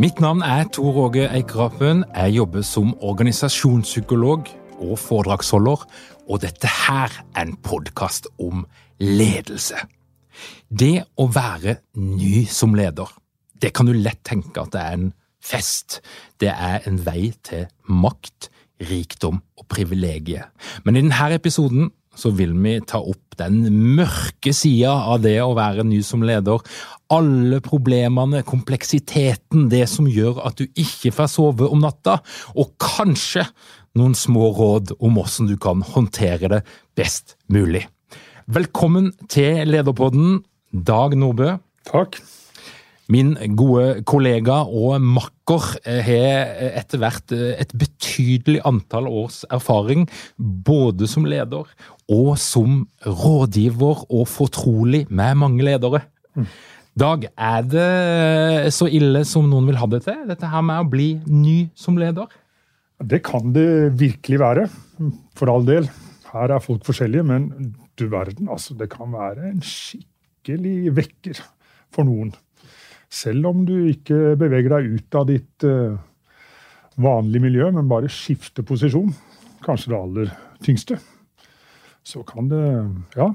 Mitt navn er Tor Åge Eikrapen. Jeg jobber som organisasjonspsykolog og foredragsholder, og dette her er en podkast om ledelse. Det å være ny som leder, det kan du lett tenke at det er en fest. Det er en vei til makt, rikdom og privilegier. Men i denne episoden så vil vi ta opp den mørke sida av det å være ny som leder. Alle problemene, kompleksiteten, det som gjør at du ikke får sove om natta, og kanskje noen små råd om hvordan du kan håndtere det best mulig. Velkommen til Lederpodden, Dag Nordbø. Takk. Min gode kollega og makker har etter hvert et betydelig antall års erfaring, både som leder og som rådgiver og fortrolig med mange ledere. Dag, er det så ille som noen vil ha det til, dette her med å bli ny som leder? Det kan det virkelig være, for all del. Her er folk forskjellige, men du verden, altså. Det kan være en skikkelig vekker for noen. Selv om du ikke beveger deg ut av ditt uh, vanlige miljø, men bare skifter posisjon, kanskje det aller tyngste, så kan det Ja,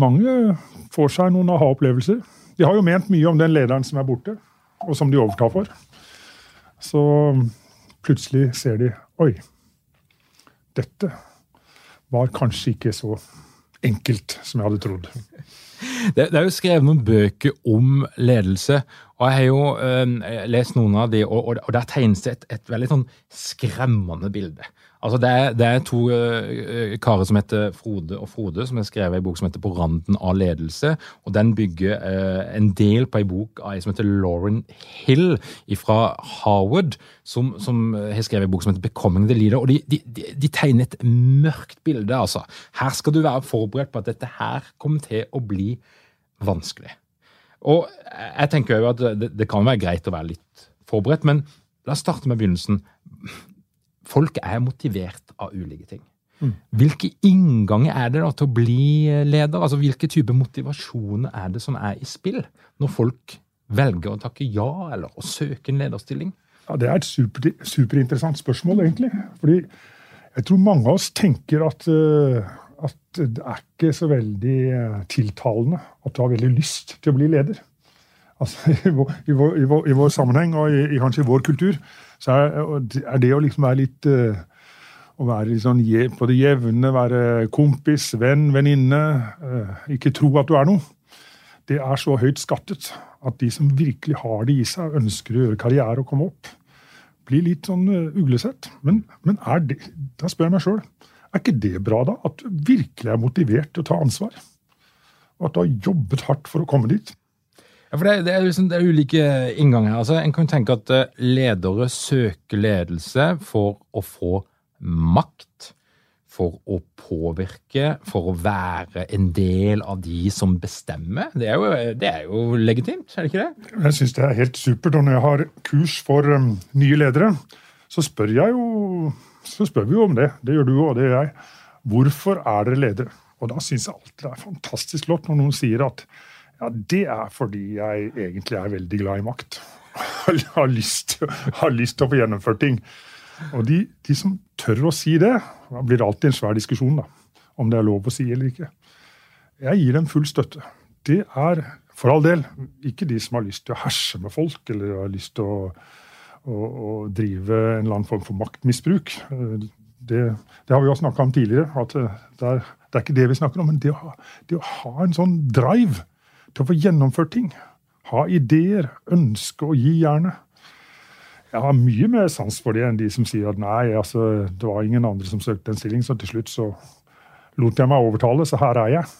mange får seg noen aha-opplevelser. De har jo ment mye om den lederen som er borte, og som de overtar for. Så plutselig ser de Oi, dette var kanskje ikke så enkelt som jeg hadde trodd. Det, det, er jo skrevet noen bøker om ledelse, og jeg har jo eh, lest noen av de, og, og, der tegnes det et, et veldig sånn skremmende bilde. Altså det, er, det er to uh, karer som heter Frode og Frode, som har skrevet en bok som heter På randen av ledelse. og Den bygger uh, en del på en bok av en som heter Lauren Hill fra Harvard, som, som har skrevet en bok som heter Becoming the Leader. og De, de, de tegner et mørkt bilde. altså. Her skal du være forberedt på at dette her kommer til å bli vanskelig. Og jeg tenker jo at det, det kan være greit å være litt forberedt, men la oss starte med begynnelsen folk er motivert av ulike ting. Mm. Hvilke innganger er det da til å bli leder? Altså, Hvilke type motivasjoner er det som er i spill når folk velger å takke ja eller å søke en lederstilling? Ja, Det er et super, superinteressant spørsmål, egentlig. Fordi jeg tror mange av oss tenker at, uh, at det er ikke så veldig uh, tiltalende at du har veldig lyst til å bli leder. Altså, i, vår, i, vår, i, vår, i, vår, sammenheng og i, kanskje i vår kultur så er, det å liksom være litt uh, å være litt sånn på det jevne, være kompis, venn, venninne, uh, ikke tro at du er noe. Det er så høyt skattet at de som virkelig har det i seg, ønsker å gjøre karriere og komme opp, blir litt sånn uh, uglesett. Men, men det, da spør jeg meg sjøl er ikke det bra, da? At du virkelig er motivert til å ta ansvar? Og at du har jobbet hardt for å komme dit? Ja, for det, det, er liksom, det, er ulike innganger. Altså, en kan tenke at eh, ledere søker ledelse for å få makt, for å påvirke, for å være en del av de som bestemmer. Det er jo, det er jo legitimt, er det ikke det? Jeg syns det er helt supert. Og når jeg har kurs for um, nye ledere, så spør jo så spør vi jo om det. Det gjør du og det gjør jeg. Hvorfor er dere ledere? Og da syns jeg alltid det er fantastisk flott når noen sier at Ja, Det er fordi jeg egentlig er veldig glad i makt. har, lyst, har lyst til å få gjennomført ting. Og de, de, som tør å si det, da blir alltid en svær diskusjon da, om det er lov å si eller ikke. Jeg gir dem full støtte. Det er for all del ikke de som har lyst til å herse med folk, eller har lyst til å, å, å drive en eller annen form for maktmisbruk. Det, det har vi jo snakka om tidligere. at det er, det er, ikke det vi snakker om. Men det å, det å ha en sånn drive til å få gjennomført ting, ha ideer, ønske å gi jernet jeg har mye mer sans for det enn de som sier at nei, altså, det var ingen andre som søkte en stilling, så til slutt så lot jeg meg overtale, så her er jeg.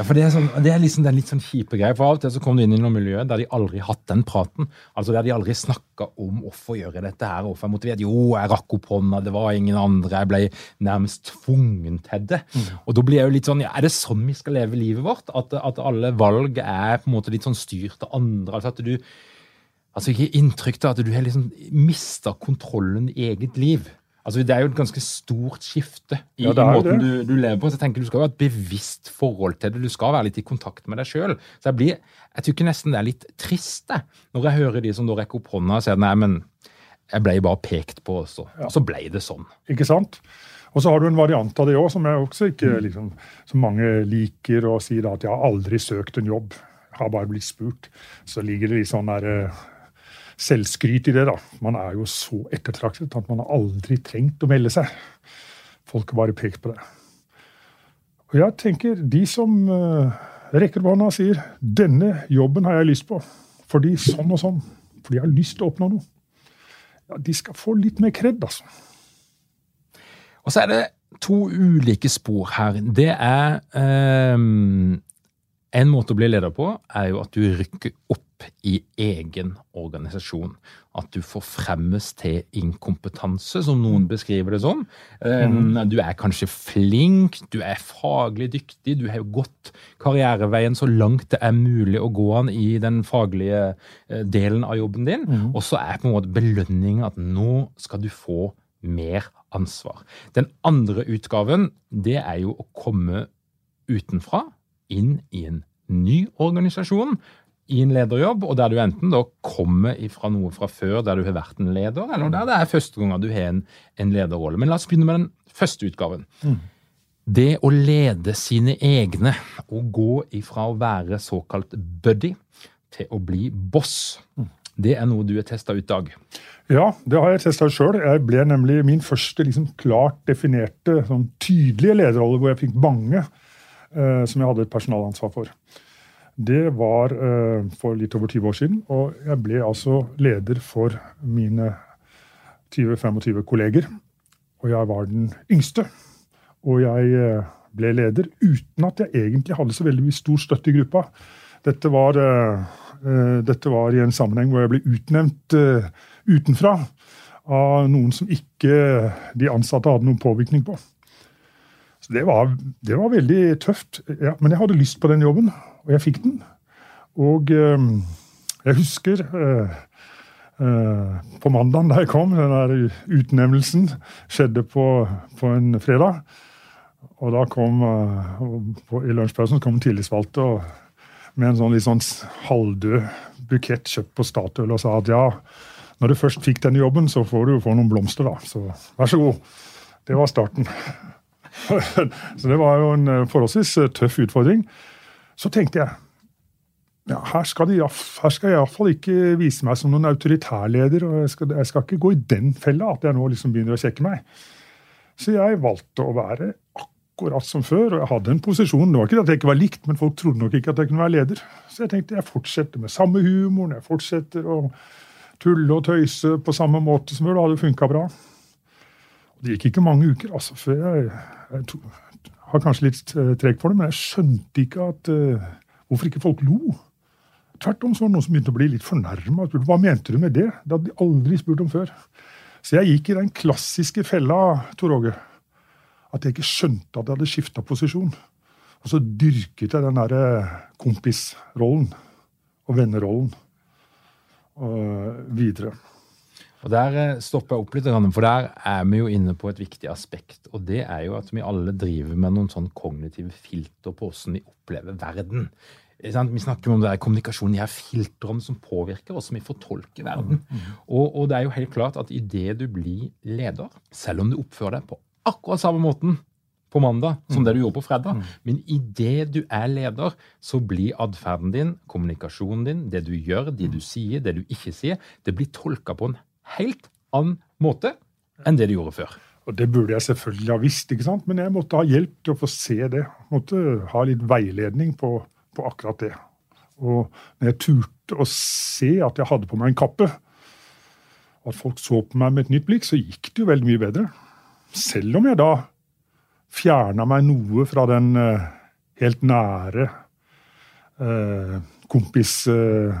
Ja, for Det er, sånn, det er liksom den litt sånn kjipe greia. For av og til så kom du inn i noe miljø der de aldri hatt den praten. Altså Der de aldri snakka om hvorfor gjøre dette her, hvorfor jeg motivert. Jo, jeg rakk opp hånda, det var ingen andre. Jeg ble nærmest tvungen til det. Mm. Og da blir jeg jo litt sånn ja, Er det sånn vi skal leve livet vårt? At, at alle valg er på en måte litt sånn styrt av andre? Altså at du altså ikke inntrykk av at du har liksom mista kontrollen i eget liv. Altså Det er jo et ganske stort skifte i, ja, måten du, du, lever på. så jeg tenker Du skal jo ha et bevisst forhold til det. Du skal være litt i kontakt med deg sjøl. Så jeg blir, jeg tykker nesten det er litt trist det, når jeg hører de som da rekker opp hånda og sier nei, men jeg ble bare pekt på også. Ja. Så ble det sånn. Ikke sant? Og så har du en variant av det òg, som jeg også ikke liksom, som mange liker å si da, at jeg har aldri søkt en jobb. Jeg har bare blitt spurt. Så ligger det litt sånn der eh, selvskryt i det. da. Man er jo så ettertraktet at man har aldri trengt å melde seg. Folk har bare pekt på det. Og jeg tenker, de som uh, rekker opp hånda og sier 'denne jobben har jeg lyst på', fordi sånn og sånn, fordi jeg har lyst til å oppnå noe, ja, de skal få litt mer kred, altså. Og så er det to ulike spor her. Det er eh, En måte å bli leder på er jo at du rykker opp i egen organisasjon. At du forfremmes til inkompetanse, som noen beskriver det som. Mm. Du er kanskje flink, du er faglig dyktig, du har gått karriereveien så langt det er mulig å gå an i den faglige eh, delen av jobben din. Mm. Og så er på en måte belønninga at nå skal du få mer ansvar. Den andre utgaven, det er jo å komme utenfra, inn i en ny organisasjon i en lederjobb, og der du enten da kommer fra noe fra før der du har vært en leder, eller der det er første gang du har en, en lederrolle. Men la oss begynne med den første utgaven. Mm. Det å lede sine egne, og gå ifra å være såkalt buddy til å bli boss, mm. det er noe du har testa ut, Dag? Ja, det har jeg testa ut sjøl. Jeg ble nemlig min første liksom, klart definerte, sånn tydelige lederrolle hvor jeg fikk mange eh, som jeg hadde et personalansvar for. Det var uh, for litt over 20 år siden. Og jeg ble altså leder for mine 20-25 kolleger. Og jeg var den yngste. Og jeg uh, ble leder uten at jeg egentlig hadde så veldig stor støtte i gruppa. Dette var, uh, dette var i en sammenheng hvor jeg ble utnevnt utenfra av noen som ikke de ansatte hadde noen påvirkning på. Så det var, det var veldig tøft. Ja, men jeg hadde lyst på den jobben og jeg fikk den. Og eh, jeg husker eh, eh, på mandagen da jeg kom, den der utnevnelsen skjedde på, på en fredag. Og da kom på, i lunsjpausen kom tillitsvalgte med en sånn litt sånn halvdød bukett kjøpt på Statoil og sa at ja, når du først fikk denne jobben, så får du få noen blomster, da. Så vær så god. Det var starten. så det var jo en forholdsvis tøff utfordring. Så tenkte jeg ja, her skal, de, her skal jeg iallfall ikke vise meg som noen autoritærleder. og jeg skal, jeg skal, ikke gå i den fella at jeg nå liksom begynner å sjekke meg. Så jeg valgte å være akkurat som før. og Jeg hadde en posisjon. Det var ikke at jeg ikke var likt, men folk trodde nok ikke at jeg kunne være leder. Så jeg tenkte jeg fortsetter med samme humoren, jeg fortsetter å tulle og tøyse på samme måte som før. Det hadde funka bra. Og det gikk ikke mange uker altså, før jeg, jeg har kanskje litt trekk for det, men jeg skjønte ikke at uh, hvorfor ikke folk lo. Tvert om så var det noen som begynte å bli litt fornærma. Hva mente du med det? Det hadde de aldri spurt om før. Så jeg gikk i den klassiske fella, Tor Åge, at jeg ikke skjønte at jeg hadde skifta posisjon. Og så dyrket jeg den derre eh, kompisrollen og vennerollen videre. Og Der eh, stopper jeg opp litt, for der er vi jo inne på et viktig aspekt. Og det er jo at vi alle driver med noen sånn kognitive filter på hvordan vi opplever verden. Vi snakker om det er kommunikasjon, de her filtrene som påvirker oss, som vi fortolker verden. Mm, mm. Og, og, det er jo helt klart at idet du blir leder, selv om du oppfører deg på akkurat samme måten på mandag som mm. det du gjorde på fredag, men idet du er leder, så blir atferden din, kommunikasjonen din, det du gjør, det du sier, det du ikke sier, det blir tolka på en helt annen måte enn det de gjorde før. Og Det burde jeg selvfølgelig ha visst, ikke sant? men jeg måtte ha hjelp til å få se det. Jeg måtte ha litt veiledning på, på akkurat det. Og når jeg turte å se at jeg hadde på meg en kappe, at folk så på meg med et nytt blikk, så gikk det jo veldig mye bedre. Selv om jeg da fjerna meg noe fra den uh, helt nære uh, kompis... Uh,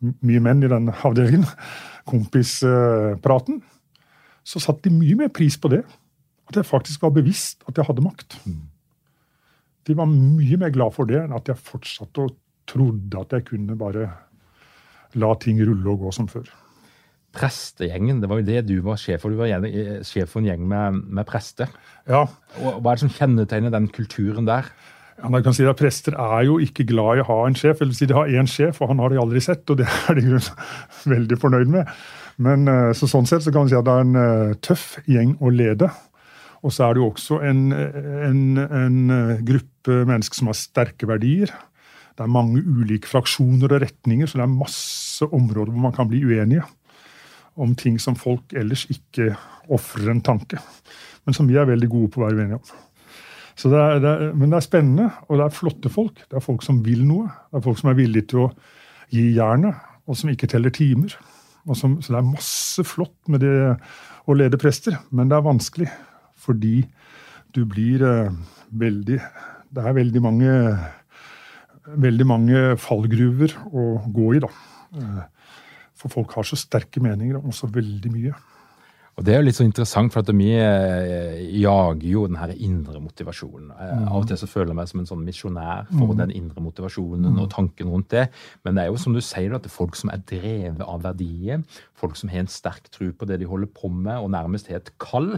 mye menn i den avdelingen. Kompispraten så satte de mye mer pris på det. At jeg faktisk var bevisst at jeg hadde makt. De var mye mer glad for det enn at jeg fortsatte og trodde at jeg kunne bare la ting rulle og gå som før. Prestegjengen, det var jo det du var sjef for. Du var eh, sjef for en gjeng med, med prester. Ja. Og Hva er det som kjennetegner den kulturen der? Man kan si at Prester er jo ikke glad i å ha en sjef. eller si De har én sjef, og han har de aldri sett, og det er de veldig fornøyd med. Men eh, så Sånn sett så kan man si at det er en uh, tøff gjeng å lede. Og så er det jo også en, en, en eh, gruppe mennesker som har sterke verdier. Det er mange ulike fraksjoner og retninger, så det er masse områder hvor man kan bli uenige om ting som folk ellers ikke ofrer en tanke, men som vi er veldig gode på å være uenige om. Så det er, det er, men det er spennende, og det er flotte folk. Det er folk som vil noe. Det er folk som er villige til å gi jernet, og som ikke teller timer. Som, så det er masse flott med det å lede prester, men det er vanskelig fordi du blir eh, veldig Det er veldig mange, veldig mange fallgruver å gå i, da. Eh, for folk har så sterke meninger om så veldig mye. Og Det er jo litt så interessant, for at vi eh, jager jo den her indre motivasjonen. Mm. Av og til så føler jeg meg som en sånn misjonær for mm. den indre motivasjonen mm. og tanken rundt det. Men det er jo som du sier, at det er folk som er drevet av verdier, folk som har en sterk tro på det de holder på med, og nærmest har et kall.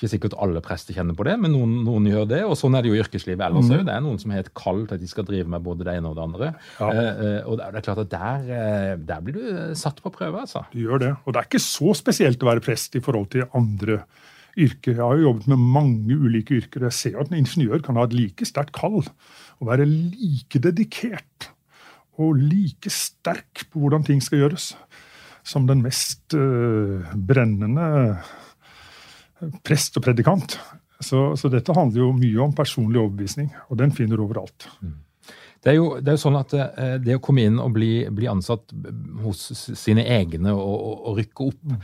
Ikke sikkert alle prester kjenner på det, men noen, noen gjør det. Og sånn er det jo i yrkeslivet ellers òg. Mm. Det er noen som har et kall til at de skal drive med både det ene og det andre. Ja. Eh, eh og det er klart at der, eh, der, blir du eh, satt på prøve, altså. Du gjør det. Og det er ikke så spesielt å være prest i forhold til andre yrker. Jeg har jo jobbet med mange ulike yrker. og Jeg ser at en ingeniør kan ha et like sterkt kall og være like dedikert og like sterk på hvordan ting skal gjøres, som den mest øh, brennende prest og predikant. Så, så, dette handler jo mye om personlig overbevisning, og den finner du overalt. Mm. Det er, jo, det er jo sånn at eh, det å komme inn og bli, bli ansatt hos sine egne og, og, og rykke opp, mm.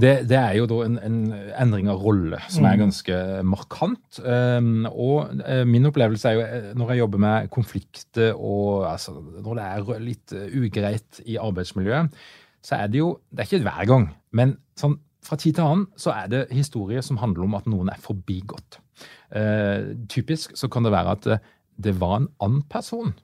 det, det, er jo da en, en, endring av rolle som er mm. ganske markant. Um, og uh, min opplevelse er jo eh, når jeg jobber med konflikter og altså, når det er litt ugreit i arbeidsmiljøet, så er det jo Det er ikke hver gang, men sånn fra tid til annen så er det historier som handler om at noen er forbigått. Eh, typisk så kan det være at eh, det var en annen person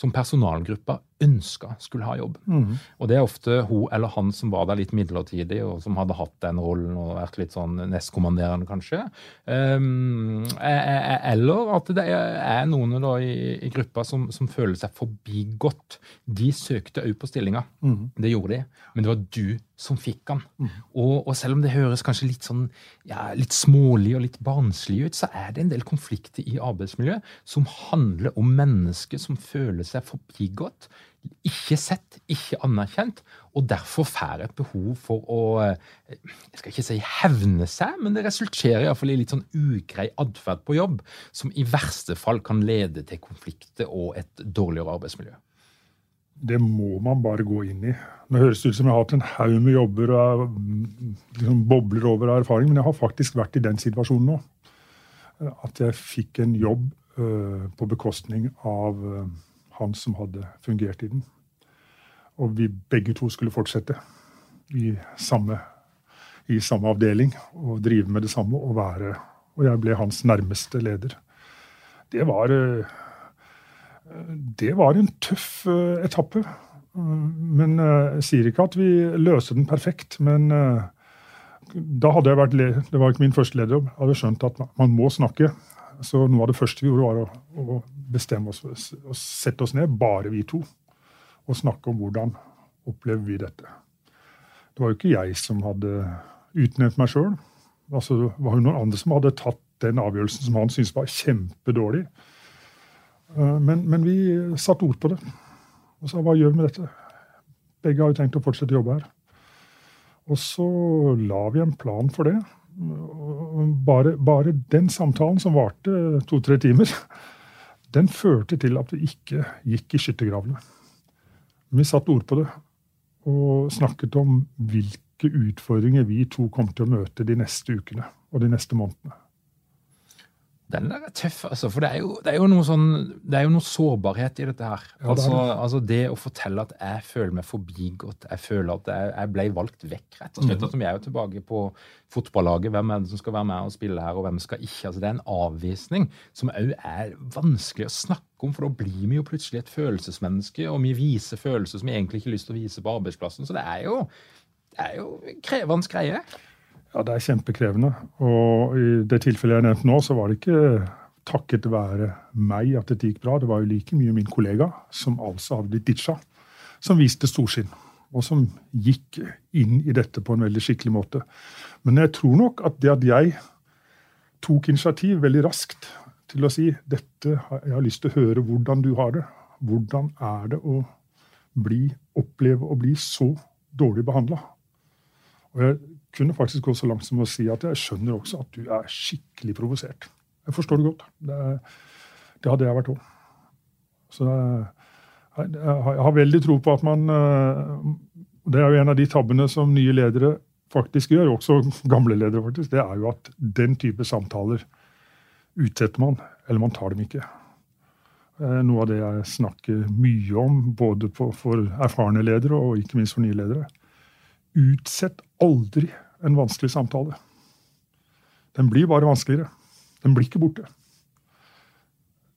som personalgruppa ønska skulle ha jobb. Mm. Og det er ofte hun eller han som var der litt midlertidig, og som hadde hatt den rollen og vært litt sånn nestkommanderende, kanskje. Um, eller at det er noen da i, i gruppa som, som, føler seg forbigått. De søkte òg på stillinga. Mm. Det gjorde de. Men det var du som fikk han. Mm. Og, og, selv om det høres kanskje litt sånn ja, litt smålig og litt barnslig ut, så er det en del konflikter i arbeidsmiljøet som handler om mennesker som føler seg forbigått ikke sett, ikke anerkjent, og derfor får et behov for å Jeg skal ikke si hevne seg, men det resulterer iallfall i litt sånn ugrei atferd på jobb, som i verste fall kan lede til konflikter og et dårligere arbeidsmiljø. Det må man bare gå inn i. Nå høres det ut som jeg har hatt en haug med jobber og liksom bobler over av erfaring, men jeg har faktisk vært i den situasjonen nå. At jeg fikk en jobb uh, på bekostning av uh, han som hadde fungert i den. Og vi begge to skulle fortsette i samme, i samme avdeling og drive med det samme og være Og jeg ble hans nærmeste leder. Det var Det var en tøff eh, etappe. Men jeg eh, sier ikke at vi løste den perfekt. Men eh, da hadde jeg vært Det var ikke min første lederjobb. Jeg hadde skjønt at man må snakke. Så noe av det første vi gjorde, var å, å bestemme oss og sette oss ned, bare vi to, og snakke om hvordan opplever vi dette. Det var jo ikke jeg som hadde utnevnt meg sjøl. Altså, det var jo noen andre som hadde tatt den avgjørelsen som han syntes var kjempedårlig. Eh, men, men vi satte ord på det og sa hva gjør vi med dette? Begge har jo tenkt å fortsette å jobbe her. Og så la vi en plan for det. Bare, bare den samtalen, som varte to-tre timer, den førte til at vi ikke gikk i skyttergravene. Vi satte ord på det og snakket om hvilke utfordringer vi to kom til å møte de neste ukene og de neste månedene. Den der er tøff, altså. For det er, jo, det er jo, noe sånn Det er jo noe sårbarhet i dette her. Ja, altså, det, altså, det å fortelle at jeg føler meg forbigått, jeg føler at jeg, jeg ble valgt vekk, rett og slett. Mm. Som vi er jo tilbake på fotballaget. Hvem er det som skal være med og spille her, og hvem skal ikke? Altså, det er en avvisning som òg er vanskelig å snakke om, for da blir vi jo plutselig et følelsesmenneske, og vi viser følelser som vi egentlig ikke har lyst til å vise på arbeidsplassen. Så det er jo, det er jo krevende greie. Ja, det er kjempekrevende. Og i det tilfellet jeg nevnte nå, så var det ikke takket være meg at dette gikk bra. Det var jo like mye min kollega, som altså hadde blitt ditcha, som viste storsinn. Og som gikk inn i dette på en veldig skikkelig måte. Men jeg tror nok at det at jeg tok initiativ veldig raskt til å si dette, jeg har lyst til å høre hvordan du har det. Hvordan er det å bli, oppleve å bli så dårlig behandla? Og jeg kunne faktisk gå så langt som å si at jeg skjønner også at du er skikkelig provosert. Jeg forstår det godt. Det, det hadde jeg vært òg. Så jeg, jeg har veldig tro på at man eh, Det er jo en av de tabbene som nye ledere faktisk gjør, også gamle ledere, faktisk. Det er jo at den type samtaler utsetter man, eller man tar dem ikke. Eh, noe av det jeg snakker mye om, både for erfarne ledere og ikke minst for nye ledere. Utsett aldri en vanskelig samtale. Den blir bare vanskeligere. Den blir ikke borte.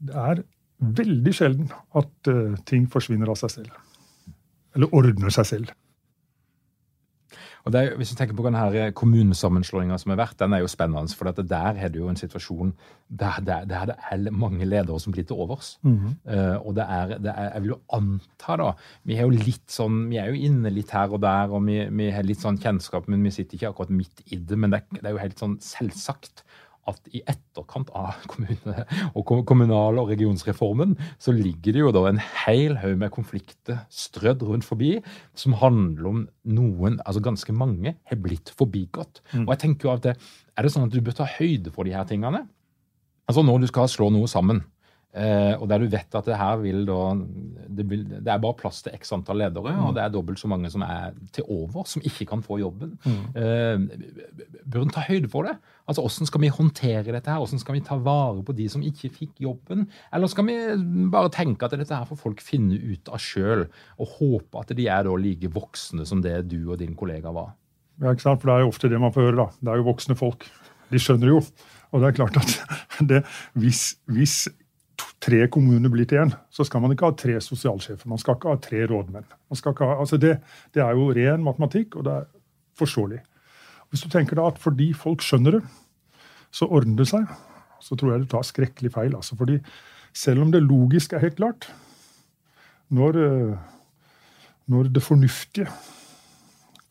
Det er veldig sjelden at uh, ting forsvinner av seg selv. Eller ordner seg selv. Og er, hvis du tenker på denne eh, kommunesammenslåinga som har vært, den er jo spennende. For der er det jo en situasjon der, der, der det er mange ledere som blir til overs. Mm -hmm. uh, og det er, det er, Jeg vil jo anta, da Vi er jo litt sånn, vi er jo inne litt her og der, og vi, vi har litt sånn kjennskap, men vi sitter ikke akkurat midt i det. Men det det er jo helt sånn selvsagt at i etterkant av kommune, og kommunal- og regionsreformen så ligger det jo da en hel haug med konflikter strødd rundt forbi, som handler om noen, altså ganske mange, har blitt forbigått. Mm. Og jeg tenker jo at det, Er det sånn at du bør ta høyde for de her tingene? Altså Når du skal slå noe sammen, Eh, og der du vet at det her vil da det, vil, det, er bare plass til x antall ledere, mm. og det er dobbelt så mange som er til over, som ikke kan få jobben. Mm. Eh, bør en ta høyde for det? Altså, Hvordan skal vi håndtere dette? her? Hvordan skal vi ta vare på de som ikke fikk jobben? Eller skal vi bare tenke at dette her får folk finne ut av sjøl, og håpe at de er da like voksne som det du og din kollega var? Ja, ikke sant? For Det er jo ofte det man får høre. da. Det er jo voksne folk. De skjønner jo. Og det er klart at det, hvis, hvis tre kommuner blir til én, så skal man ikke ha tre sosialsjefer. Man skal ikke ha tre rådmenn. Ha, altså det, det, er jo ren matematikk, og det er forståelig. Hvis du tenker da at fordi folk skjønner det, så ordner det seg, så tror jeg du tar skrekkelig feil. Altså fordi selv om det logisk er helt klart, når, eh, når det fornuftige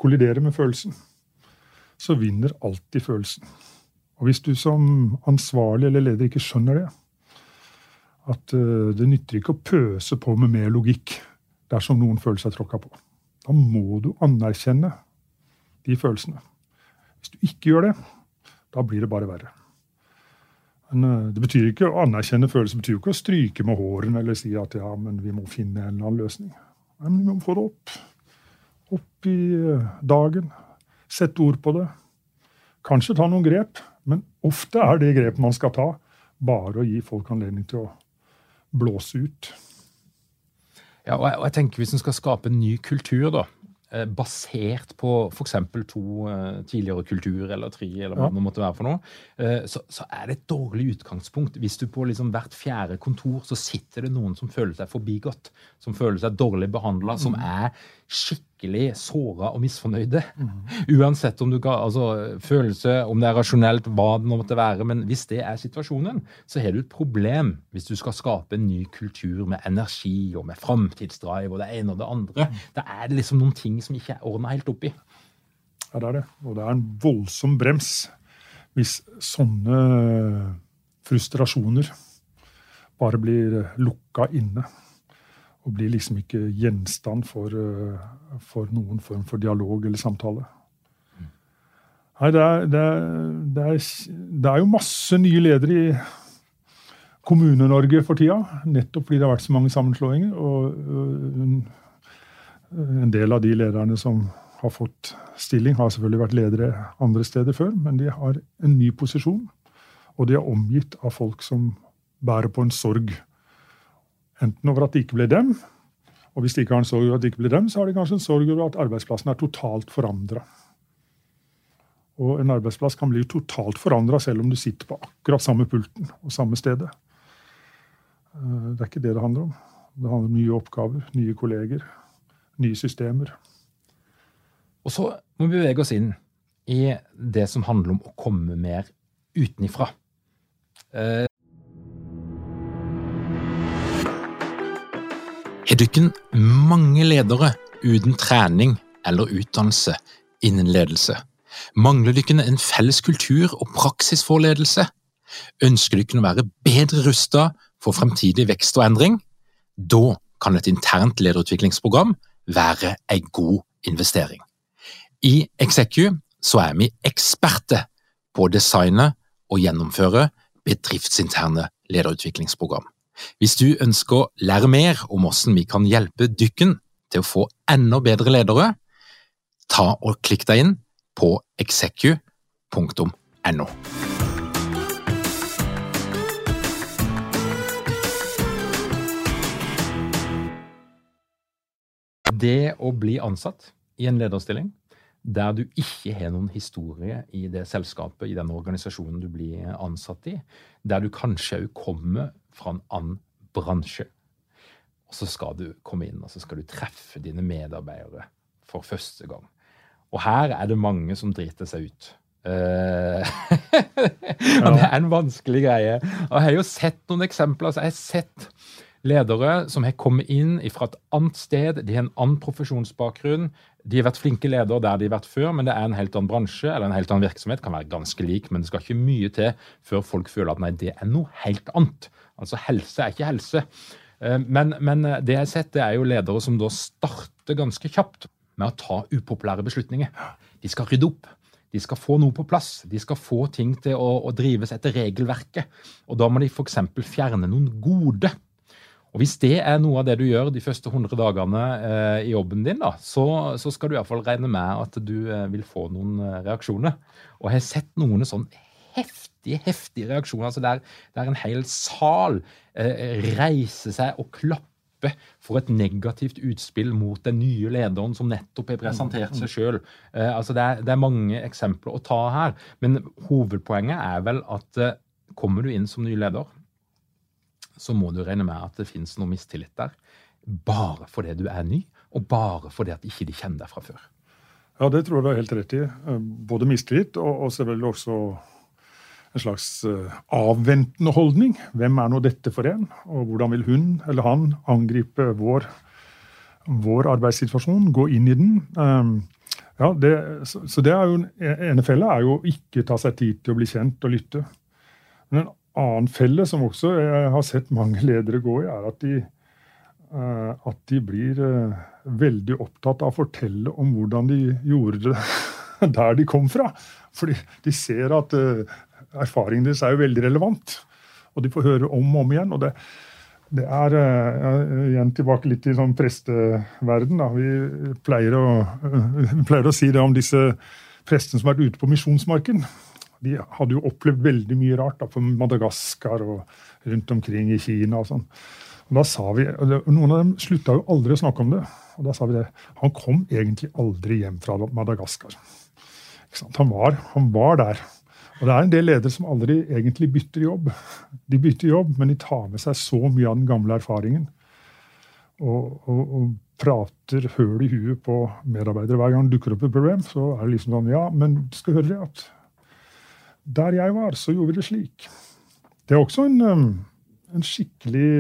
kolliderer med følelsen, så vinner alltid følelsen. Og hvis du som ansvarlig eller leder ikke skjønner det, at uh, det nytter ikke å pøse på med mer logikk dersom noen føler seg tråkka på. Da må du anerkjenne de følelsene. Hvis du ikke gjør det, da blir det bare verre. Men uh, det betyr ikke Å anerkjenne følelser betyr ikke å stryke med hårene eller si at ja, men vi må finne en eller annen løsning. Men vi må få det opp. Opp i uh, dagen. Sette ord på det. Kanskje ta noen grep, men ofte er det grepet man skal ta, bare å gi folk anledning til å blåse ut. Ja, og jeg, og jeg tenker Hvis en skal skape en ny kultur, da, eh, basert på f.eks. to uh, tidligere kulturer eller tre, eller hva ja. det måtte være for noe, uh, så, så, er det et dårlig utgangspunkt. Hvis du på liksom hvert fjerde kontor så sitter det noen som føler seg forbigått, som føler seg dårlig behandla, mm. som er skikkelig virkelig såra og misfornøyde. Uansett om du ga altså, følelse, om det er rasjonelt, hva det nå måtte være. Men hvis det er situasjonen, så har du et problem hvis du skal skape en ny kultur med energi og med framtidsdrive og det ene og det andre. Da er det liksom noen ting som ikke er ordna helt opp i. Ja, det er det. Og det er en voldsom brems hvis sånne frustrasjoner bare blir lukka inne og blir liksom ikke gjenstand for, eh, for noen form for dialog eller samtale. Nei, det er, det, er, det, er, det er, jo masse nye ledere i Kommune-Norge for tida. Nettopp fordi det har vært så mange sammenslåinger. Og en del av de lederne som har fått stilling, har selvfølgelig vært ledere andre steder før, men de har en ny posisjon. Og de er omgitt av folk som bærer på en sorg Enten over at det ikke ble dem, og hvis de ikke har en sorg over at det ikke ble dem, så har de kanskje en sorg over at arbeidsplassen er totalt forandra. Og en arbeidsplass kan bli totalt forandra selv om du sitter på akkurat samme pulten og samme stedet. Eh, det er ikke det det handler om. Det handler om nye oppgaver, nye kolleger, nye systemer. Og så må vi bevege oss inn i det som handler om å komme mer utenifra. Har mange ledere uten trening eller utdannelse innen ledelse? Mangler dykken en felles kultur og praksis for ledelse? Ønsker dykken å være bedre rustet for fremtidig vekst og endring? Da kan et internt lederutviklingsprogram være en god investering. I Execu er vi eksperter på å designe og gjennomføre bedriftsinterne lederutviklingsprogram. Hvis du ønsker å lære mer om hvordan vi kan hjelpe dykken til å få enda bedre ledere, ta og klikk deg inn på execu.no. Det å bli ansatt i en lederstilling der du ikke har noen historie i det selskapet, i den organisasjonen du blir ansatt i, der du kanskje òg kommer fra en annen bransje. Og så skal du komme inn og så skal du treffe dine medarbeidere for første gang. Og her er det mange som driter seg ut. Uh, og det er en vanskelig greie. Og jeg har jo sett noen eksempler. altså Jeg har sett ledere som har kommet inn fra et annet sted, de har en annen profesjonsbakgrunn. De har vært flinke ledere der de har vært før, men det er en helt annen bransje eller en helt annen virksomhet. Kan være ganske lik, men det skal ikke mye til før folk føler at nei, det er noe helt annet. Altså helse er ikke helse. Eh, men, men det jeg har sett, det er jo ledere som da starter ganske kjapt med å ta upopulære beslutninger. De skal rydde opp. De skal få noe på plass. De skal få ting til å, å drives etter regelverket. Og da må de f.eks. fjerne noen gode og Hvis det er noe av det du gjør de første 100 dagene eh, i jobben din, da, så, så, skal du iallfall regne med at du eh, vil få noen eh, reaksjoner. Og jeg har sett noen sånn heftige, heftige reaksjoner. altså Der, der en hel sal reiser seg og klapper for et negativt utspill mot den nye lederen som nettopp har presentert seg sjøl. Altså det, det, er mange eksempler å ta her. Men hovedpoenget er vel at kommer du inn som ny leder, så må du regne med at det fins noe mistillit der. Bare fordi du er ny, og bare fordi at ikke de kjenner deg fra før. Ja, det tror jeg du har helt rett i. Eh, både mistillit og, og selvfølgelig også en slags uh, avventende holdning. Hvem er nå dette for en, og hvordan vil hun eller han angripe vår, vår arbeidssituasjon, gå inn i den? Um, ja, det, så, det er jo, en ene felle er jo ikke ta seg tid til å bli kjent og lytte. Men en annen felle som også jeg har sett mange ledere gå i, er at de, eh, at de blir eh, veldig opptatt av å fortelle om hvordan de gjorde det der de kom fra. Fordi de ser at eh, erfaringen deres er jo veldig relevant. Og de får høre om og om igjen. og det, det er igjen tilbake litt i sånn presteverden. Da. Vi pleier å, pleier å si det om disse prestene som har vært ute på misjonsmarken de hadde jo opplevd veldig mye rart da, på Madagaskar og rundt omkring i Kina. og sånn. Og da sa vi, Noen av dem slutta jo aldri å snakke om det. og da sa vi det, Han kom egentlig aldri hjem fra Madagaskar. Han var, han var der. Og det er en del ledere som aldri egentlig bytter jobb. De bytter jobb, men de tar med seg så mye av den gamle erfaringen. Og, og, og prater høl i huet på medarbeidere hver gang det dukker opp et problem, så er det liksom sånn Ja, men du skal høre det at der jeg var, så gjorde vi det slik. Det er også en, um, en skikkelig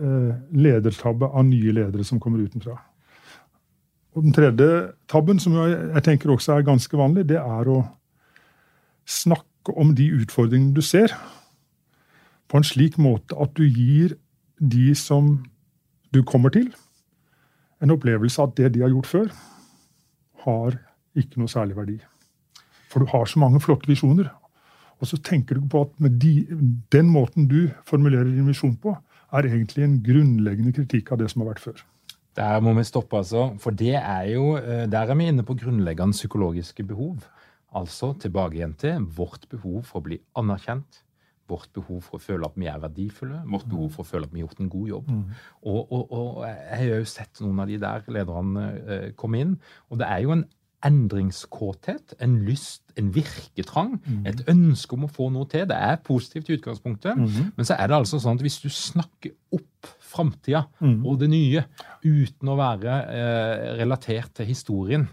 uh, ledertabbe av nye ledere som kommer utenfra. Og Den tredje tabben, som jeg tenker også er ganske vanlig, det er å snakke om de utfordringene du ser, på en slik måte at du gir de som du kommer til, en opplevelse av at det de har gjort før, har ikke noe særlig verdi. For du har så mange flotte visjoner. Og så tenker du på at med de, den måten du formulerer din visjon på, er egentlig en grunnleggende kritikk av det som har vært før. Der må vi stoppe, altså. For det er jo, eh, der er vi inne på grunnleggende psykologiske behov. Altså tilbake igjen til vårt behov for å bli anerkjent, vårt behov for å føle at vi er verdifulle, vårt behov for å føle at vi har gjort en god jobb. Mm. Og, og, og, jeg har jo sett noen av de der lederne eh, komme inn. Og det er jo en endringskåthet, en lyst, en virketrang, mm. et ønske om å få noe til. Det er positivt i utgangspunktet, mm. men så er det altså sånn at hvis du snakker opp framtida mm. og det nye uten å være eh, relatert til historien,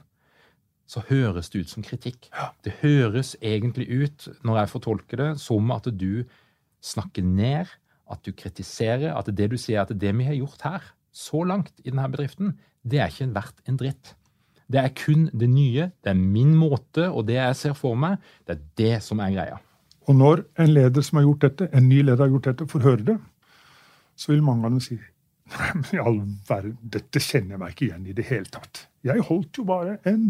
så høres det ut som kritikk. Det høres egentlig ut, når jeg fortolker det, som at du snakker ned, at du kritiserer, at det du sier at det vi har gjort her, så langt i denne bedriften, det er ikke verdt en dritt. Det er kun det nye, det er min måte, og det jeg ser for meg, det er det som er greia. Og når en leder som har gjort dette, en ny leder har gjort dette, får høre det, så vil mange av dem si Nei, i all verden, dette kjenner jeg meg ikke igjen i det hele tatt. Jeg holdt jo bare en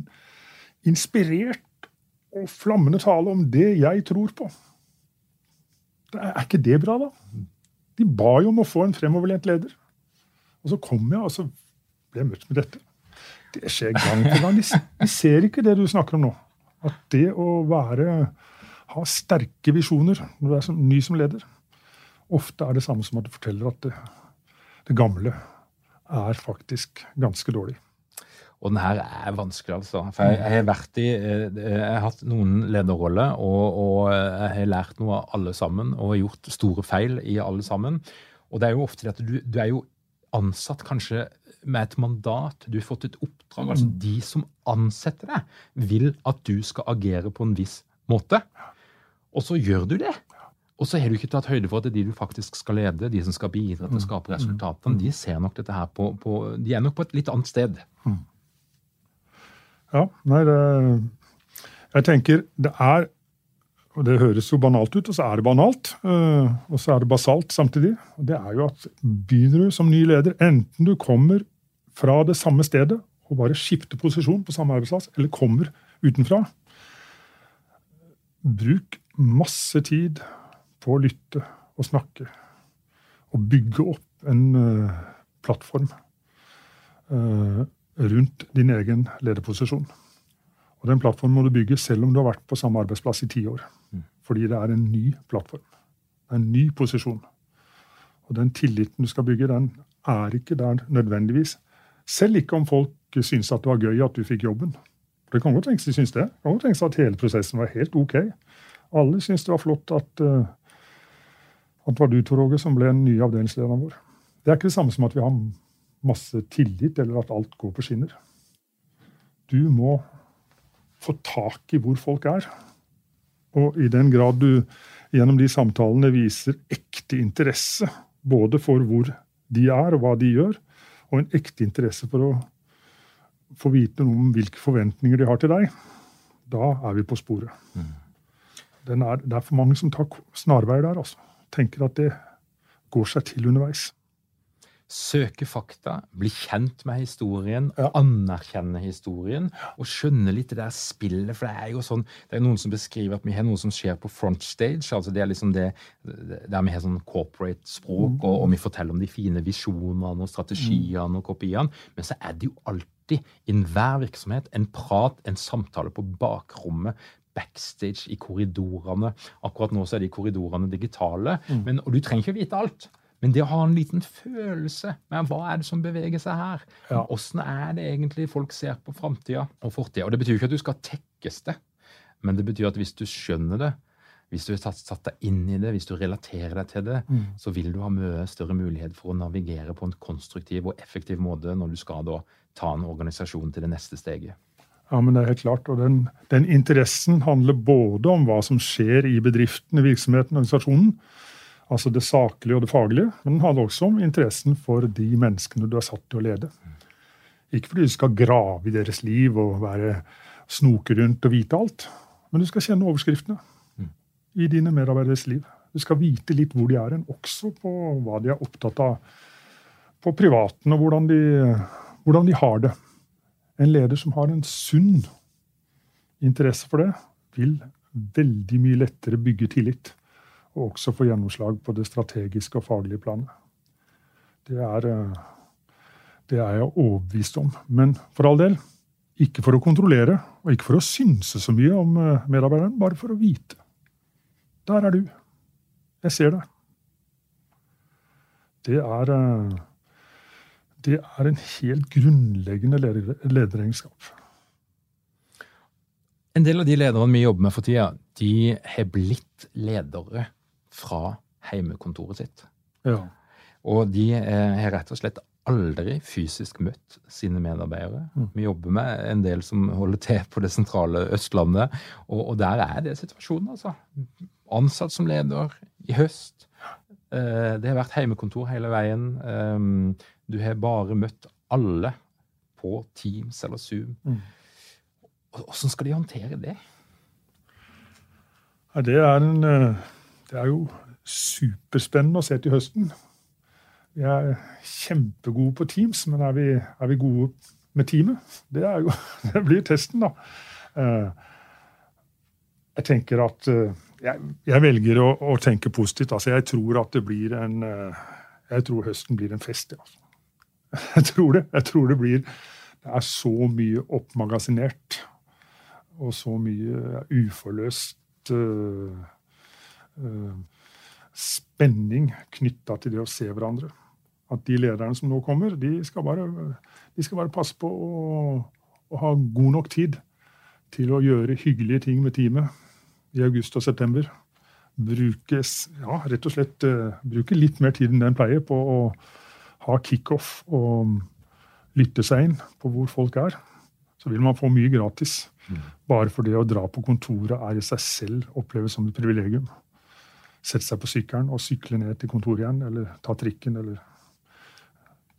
inspirert og flammende tale om det jeg tror på. Er ikke det bra, da? De ba jo om å få en fremoverlent leder. Og så kom jeg, og så ble jeg møtt med dette. Det skjer gang på gang. De ser ikke det du snakker om nå. At det å være ha sterke visjoner når du er som, ny som leder, ofte er det samme som at du forteller at det, det gamle er faktisk ganske dårlig. Og den her er vanskelig, altså. For jeg, jeg har vært i eh, Jeg har hatt noen lederroller, og, og, jeg har lært noe av alle sammen, og har gjort store feil i alle sammen. Og det er jo ofte det at du, du er jo ansatt kanskje med et mandat, du har fått et oppdrag. altså mm. De som ansetter deg, vil at du skal agere på en viss måte. Og så gjør du det. Og så har du ikke tatt høyde for at det de du faktisk skal lede, de som skal bidra til å mm. skape resultatene, de ser nok dette her på, på De er nok på et litt annet sted. Ja, nei, det Jeg tenker det er og Det høres jo banalt ut, og så er det banalt. Eh, og så er det basalt samtidig. og Det er jo at begynner du som ny leder, enten du kommer fra det samme stedet og bare skifter posisjon på samme arbeidsplass, eller kommer utenfra, bruk masse tid på å lytte og snakke. Og bygge opp en uh, plattform uh, rundt din egen lederposisjon. Og Den plattformen må du bygge selv om du har vært på samme arbeidsplass i ti år. Mm. Fordi det er en ny plattform. Det er en ny posisjon. Og den tilliten du skal bygge, den er ikke der nødvendigvis. Selv ikke om folk syns at det var gøy at du fikk jobben. Det kan godt tenkes de syns det. Det kan godt tenkes at hele prosessen var helt ok. Alle syns det var flott at, uh, at det var du, Tor Åge, som ble den nye avdelingslederen vår. Det er ikke det samme som at vi har masse tillit, eller at alt går på skinner. Du må få tak i hvor folk er. Og i den grad du gjennom de samtalene viser ekte interesse, både for hvor de er og hva de gjør, og en ekte interesse for å få vite noe om hvilke forventninger de har til deg, da er vi på sporet. Mm. Er, det er for mange som tar snarveier der. altså. Tenker at det går seg til underveis søke fakta, bli kjent med historien, ja. anerkjenne historien og skjønne litt det der spillet. For det er jo sånn, det er noen som beskriver at vi har noe som skjer på front stage. altså Det er liksom det der vi har sånn corporate språk, mm. og, og, vi forteller om de fine visjonene og strategiene mm. og kopiene. Men så er det jo alltid i enhver virksomhet en prat, en samtale på bakrommet backstage i korridorene. Akkurat nå så er de korridorene digitale, mm. men, og du trenger ikke vite alt. Men det å ha en liten følelse med hva er det som beveger seg her, ja. åssen er det egentlig folk ser på framtida og fortida. Det betyr ikke at du skal tekkes det, men det betyr at hvis du skjønner det, Hvis du har satt, satt deg inn i det, hvis du relaterer deg til det, Mm. så vil du ha mye større mulighet for å navigere på en konstruktiv og effektiv måte når du skal da ta en organisasjon til det neste steget. Ja, men det er helt klart. Og den, den interessen handler både om hva som skjer i bedriften, i virksomheten, organisasjonen, altså det saklige og det faglige, men den handler også om interessen for de menneskene du er satt til å lede. Ikke fordi du skal grave i deres liv og være snoke rundt og vite alt, men du skal kjenne overskriftene i dine medarbeideres liv. Du skal vite litt hvor de er hen, også på hva de er opptatt av på privaten, og hvordan de, hvordan de har det. En leder som har en sunn interesse for det, vil veldig mye lettere bygge tillit. Og også få gjennomslag på det strategiske og faglige planet. Det er, eh, det er jeg overbevist om. Men for all del, ikke for å kontrollere, og ikke for å synse så mye om eh, medarbeideren, bare for å vite. Der er du. Jeg ser deg. Det er eh, det er en helt grunnleggende lederegenskap. En del av de lederne vi jobber med for tida, de har blitt ledere fra heimekontoret sitt. Ja. Og de eh, har rett og slett aldri fysisk møtt sine medarbeidere. Mm. Vi jobber med en del som holder til på det sentrale Østlandet, og, og der er det situasjonen, altså. Ansatt som leder i høst. Eh, det har vært heimekontor hele veien. Um, du har bare møtt alle på Teams eller Zoom. Mm. Åssen skal de håndtere det? Ja, det, er en, eh, det er jo superspennende å se til høsten. Vi er kjempegode på Teams, men er vi, er vi gode med teamet? Det, jo, det blir testen, da. Eh, Jeg tenker at eh, Jeg, jeg velger å, å tenke positivt. Altså, jeg tror at det blir en eh, Jeg tror høsten blir en fest. ja, Altså. Jeg tror det. Jeg tror det blir Det er så mye oppmagasinert og så mye uforløst spenning knytta til det å se hverandre. At de lederne som nå kommer, de skal bare, de skal bare passe på å, å ha god nok tid til å gjøre hyggelige ting med teamet i august og september. Bruke, ja, rett og slett uh, bruke litt mer tid enn den pleier på å ha kickoff og lytte seg inn på hvor folk er. Så vil man få mye gratis. Bare for det å dra på kontoret er i seg selv oppleves som et privilegium. Sette seg på sykkelen og sykle ned til kontoret igjen, eller ta trikken, eller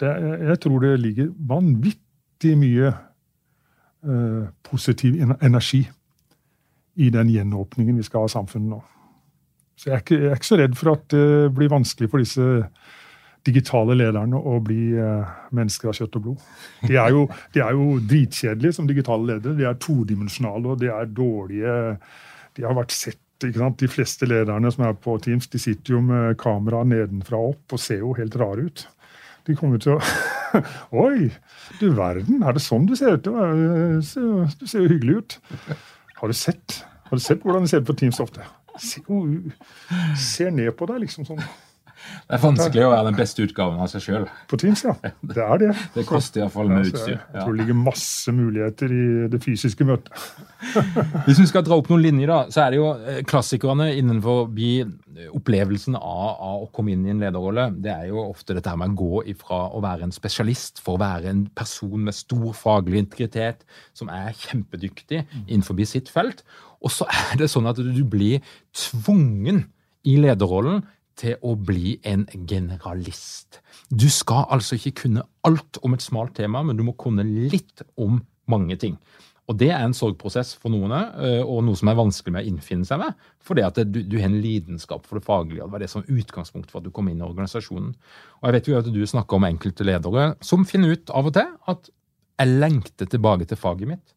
det, Jeg tror det ligger vanvittig mye eh, positiv energi i den gjenåpningen vi skal ha av samfunnet nå. Så jeg er, ikke, jeg er ikke så redd for at det blir vanskelig for disse digitale lederne å bli eh, mennesker av kjøtt og blod. De er, jo, de er jo dritkjedelige som digitale ledere. De er todimensjonale, og de er dårlige De har vært sett? De fleste lederne som er på Teams, de sitter jo med kamera nedenfra og opp og ser jo helt rare ut. De kommer til å Oi, du verden, er det sånn du ser ut? Du er- ser jo hyggelig ut. Har du sett Har du sett hvordan de ser ut på Teams ofte? Se, ser ned på deg, liksom sånn. Det er vanskelig å være den beste utgaven av seg sjøl. På Teams, ja. Det er det. Det koster iallfall med jeg, utstyr. jeg tror det ligger masse muligheter i det fysiske møtet. Hvis vi skal dra opp noen linjer, da, så er det jo eh, klassikerne innenfor bi- opplevelsen av, av å komme inn i en lederrolle. Det er jo ofte dette her med å gå ifra å være en spesialist for å være en person med stor faglig integritet, som er kjempedyktig innenfor sitt felt. Og så er det sånn at du blir tvungen i lederrollen til å bli en generalist. Du skal altså ikke kunne alt om et smalt tema, men du må kunne litt om mange ting. Og det er en sorgprosess for noen, eh, og noe som er vanskelig med å innfinne seg med. Fordi at du, du har en lidenskap for det faglige, og det var det som utgangspunkt for at du kom inn i organisasjonen. Og jeg vet jo at du snakker om enkelte ledere som finner ut av og til at jeg lengter tilbake til faget mitt.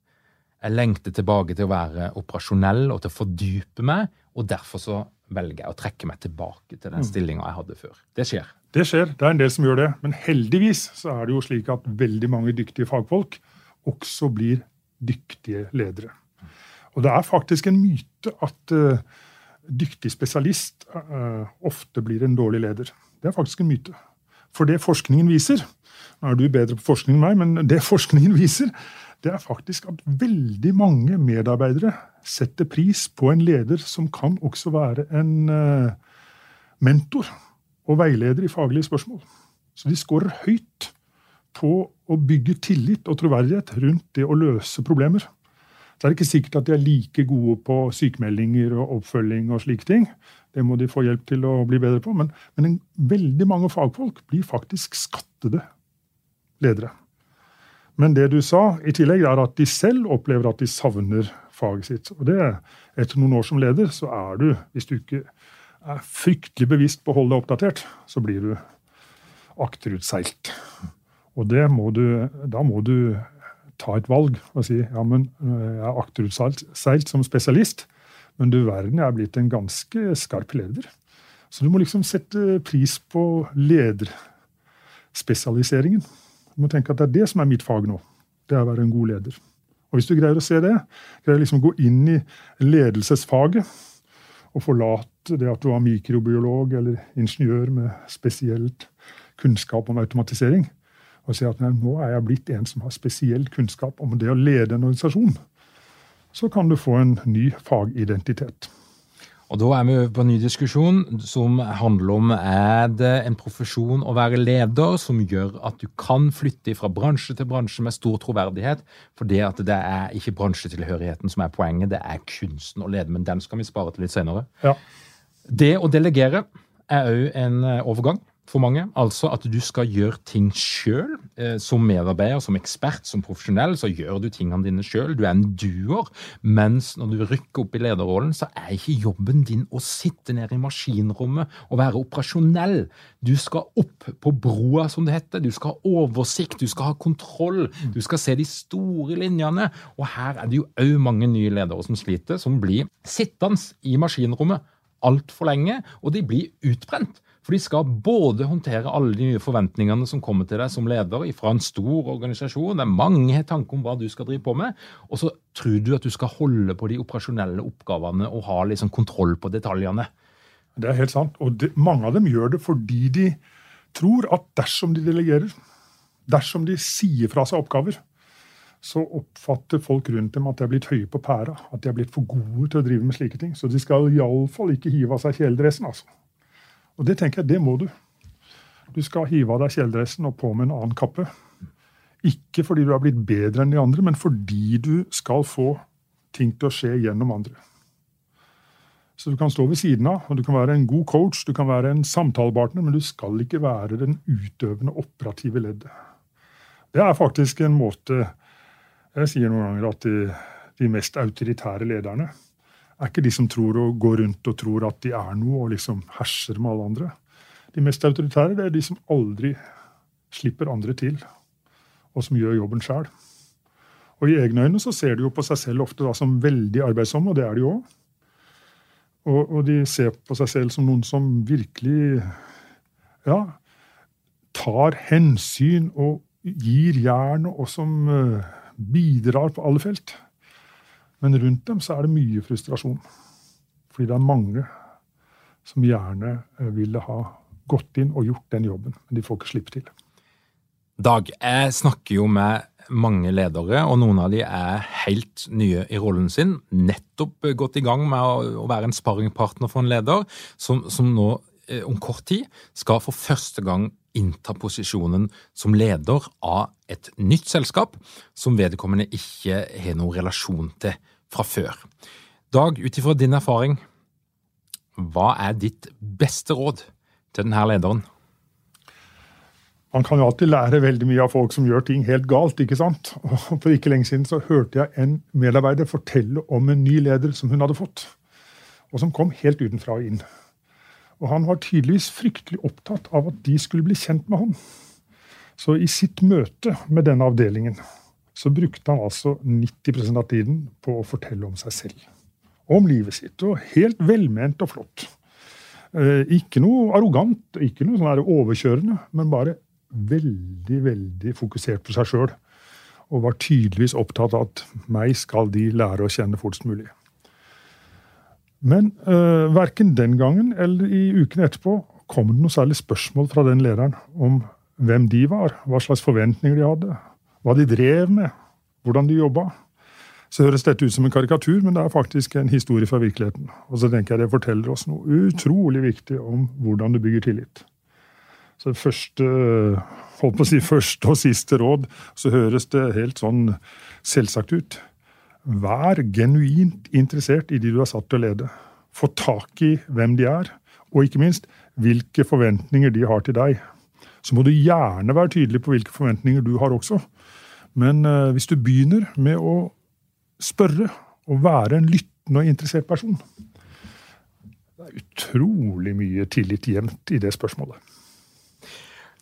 Jeg lengter tilbake til å være operasjonell og til å fordype meg, og derfor så velger jeg å trekke meg tilbake til den stillinga jeg hadde før. Det skjer. Det skjer, det er en del som gjør det. Men heldigvis så er det jo slik at veldig mange dyktige fagfolk også blir dyktige ledere. Og det er faktisk en myte at uh, dyktig spesialist uh, ofte blir en dårlig leder. Det er faktisk en myte. For det forskningen viser Nå er du bedre på forskning enn meg, men det forskningen viser, det er faktisk at veldig mange medarbeidere setter pris på en leder som kan også være en uh, mentor og veileder i faglige spørsmål. Så de scorer høyt på å bygge tillit og troverdighet rundt det å løse problemer. Så er det ikke sikkert at de er like gode på sykemeldinger og oppfølging og slike ting. Det må de få hjelp til å bli bedre på. Men, men en, veldig mange fagfolk blir faktisk skattede ledere. Men det du sa i tillegg, er at de selv opplever at de savner faget sitt. Og det, etter noen år som leder, så er du, hvis du ikke er fryktelig bevisst på å holde deg oppdatert, så blir du akterutseilt. Og må du, da må du ta et valg og si ja, men jeg er akterutseilt som spesialist, men du verden, jeg er blitt en ganske skarp leder. Så du må liksom sette pris på lederspesialiseringen. Du må tenke at det er det som er mitt fag nå. Det er å være en god leder. Og Hvis du greier å se det, greier liksom å gå inn i ledelsesfaget og forlate det at du er mikrobiolog eller ingeniør med spesielt kunnskap om automatisering, og si at nå er jeg blitt en som har spesiell kunnskap om det å lede en organisasjon, så kan du få en ny fagidentitet. Og Da er vi over på en ny diskusjon som handler om er det en profesjon å være leder som gjør at du kan flytte fra bransje til bransje med stor troverdighet. For det at det er ikke bransjetilhørigheten som er poenget, det er kunsten å lede. Men den skal vi spare til litt senere. Ja. Det å delegere er òg en overgang for mange. Altså at du skal gjøre ting sjøl. Eh, som medarbeider, som ekspert, som profesjonell, så gjør du tingene dine sjøl. Du er en duer. Mens når du rykker opp i lederrollen, så er ikke jobben din å sitte nede i maskinrommet og være operasjonell. Du skal opp på broa, som det heter. Du skal ha oversikt, du skal ha kontroll. Du skal se de store linjene. Og her er det jo òg mange nye ledere som sliter, som blir sittende i maskinrommet altfor lenge, og de blir utbrent. For de skal både håndtere alle de nye forventningene som kommer til deg som leder fra en stor organisasjon. Det er mange tanker om hva du skal drive på med. Og så tror du at du skal holde på de operasjonelle oppgavene og ha liksom kontroll på detaljene. Det er helt sant. Og det, mange av dem gjør det fordi de tror at dersom de delegerer, dersom de sier fra seg oppgaver, så oppfatter folk rundt dem at de er blitt høye på pæra. At de er blitt for gode til å drive med slike ting. Så de skal iallfall ikke hive av seg kjeledressen. altså. Og det tenker jeg, det må du. Du skal hive av deg kjeledressen og på med en annen kappe. Ikke fordi du er blitt bedre enn de andre, men fordi du skal få ting til å skje gjennom andre. Så du kan stå ved siden av, og du kan være en god coach, du kan være en samtalepartner, men du skal ikke være den utøvende, operative leddet. Det er faktisk en måte Jeg sier noen ganger at de, de mest autoritære lederne er ikke de som tror og går rundt og tror at de er noe og liksom herser med alle andre. De mest autoritære det er de som aldri slipper andre til, og som gjør jobben sjøl. Og i egne øyne så ser de jo på seg selv ofte da som veldig arbeidsomme, og det er de òg. Og, og, de ser på seg selv som noen som virkelig ja, tar hensyn og gir jernet, og som uh, bidrar på alle felt. Men rundt dem så er det mye frustrasjon. Fordi det er mange som gjerne eh, ville ha gått inn og gjort den jobben, men de får ikke slippe til. Dag, jeg snakker jo med mange ledere, og noen av de er helt nye i rollen sin. Nettopp gått i gang med å være en sparringpartner for en leder, som, som nå eh, om kort tid skal for første gang innta posisjonen som leder av et nytt selskap som vedkommende ikke har noen relasjon til fra før. Dag, ut ifra din erfaring, hva er ditt beste råd til denne lederen? Man kan jo alltid lære veldig mye av folk som gjør ting helt galt. ikke sant? Og For ikke lenge siden så hørte jeg en medarbeider fortelle om en ny leder som hun hadde fått, og som kom helt utenfra og inn. Og han var tydeligvis fryktelig opptatt av at de skulle bli kjent med han. Så i sitt møte med denne avdelingen så brukte han altså 90% av tiden på å fortelle om seg selv. Om livet sitt. Og helt velment og flott. Eh, ikke noe arrogant, ikke noe sånn overkjørende, men bare veldig, veldig fokusert på seg sjøl. Og var tydeligvis opptatt av at meg skal de lære å kjenne fortest mulig. Men uh, verken den gangen eller i ukene etterpå kom det noe særlig spørsmål fra den lederen om hvem de var, hva slags forventninger de hadde, hva de drev med, hvordan de jobba. Så høres dette ut som en karikatur, men det er faktisk en historie fra virkeligheten. Og så tenker jeg det forteller oss noe utrolig viktig om hvordan du bygger tillit. Så det første, holdt på å si første og siste råd, så høres det helt sånn selvsagt ut. Vær genuint interessert i de du er satt til å lede. Få tak i hvem de er, og ikke minst hvilke forventninger de har til deg. Så må du gjerne være tydelig på hvilke forventninger du har også. Men uh, hvis du begynner med å spørre og være en lyttende og interessert person Det er utrolig mye tillit gjemt i det spørsmålet.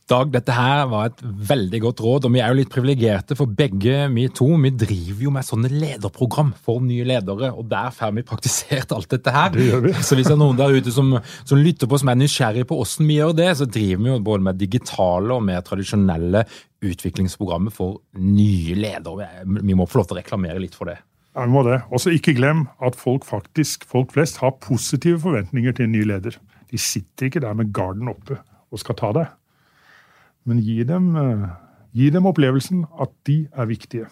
Dag, dette her var et veldig godt råd, og vi er jo litt privilegerte, for begge vi to vi driver jo med sånne lederprogram for nye ledere, og der får vi praktisert alt dette her. Det gjør vi. Så hvis det er noen der ute som, som lytter på, som er nysgjerrig på hvordan vi gjør det, så driver vi jo både med digitale og mer tradisjonelle utviklingsprogrammer for nye ledere. Vi må få lov til å reklamere litt for det. Ja, vi må det. Også ikke glem at folk faktisk, folk flest har positive forventninger til en ny leder. De sitter ikke der med garden oppe og skal ta deg. Men gi dem, eh, gi dem opplevelsen at de er viktige.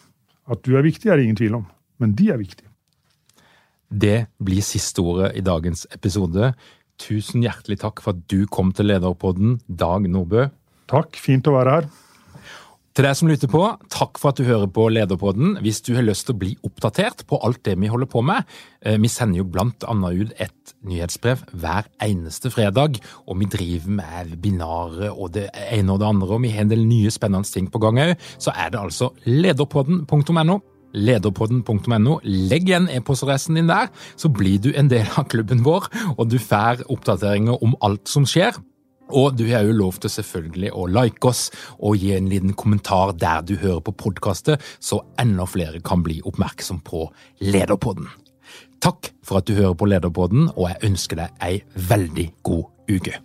At du er viktig, er det ingen tvil om, men de er viktige. Det blir siste ordet i dagens episode. Tusen hjertelig takk for at du kom til Lederpodden, Dag Nordbø. Takk, fint å være her. Til deg som lytter på, takk for at du hører på Lederpodden. Hvis du har lyst til å bli oppdatert på alt det vi holder på med, eh, vi sender jo blant annet ut et nyhetsbrev hver eneste fredag, og vi driver med webinarer og det ene og det andre, og vi har en del nye spennende ting på gang òg, så er det altså lederpodden.no. Lederpodden.no. Legg igjen e-postadressen din der, så blir du en del av klubben vår, og du får oppdateringer om alt som skjer. Og du har jo lov til selvfølgelig å like oss og gi en liten kommentar der du hører på podkastet, så enda flere kan bli oppmerksom på Lederpodden. Takk for at du hører på Lederpodden, og jeg ønsker deg ei veldig god uke.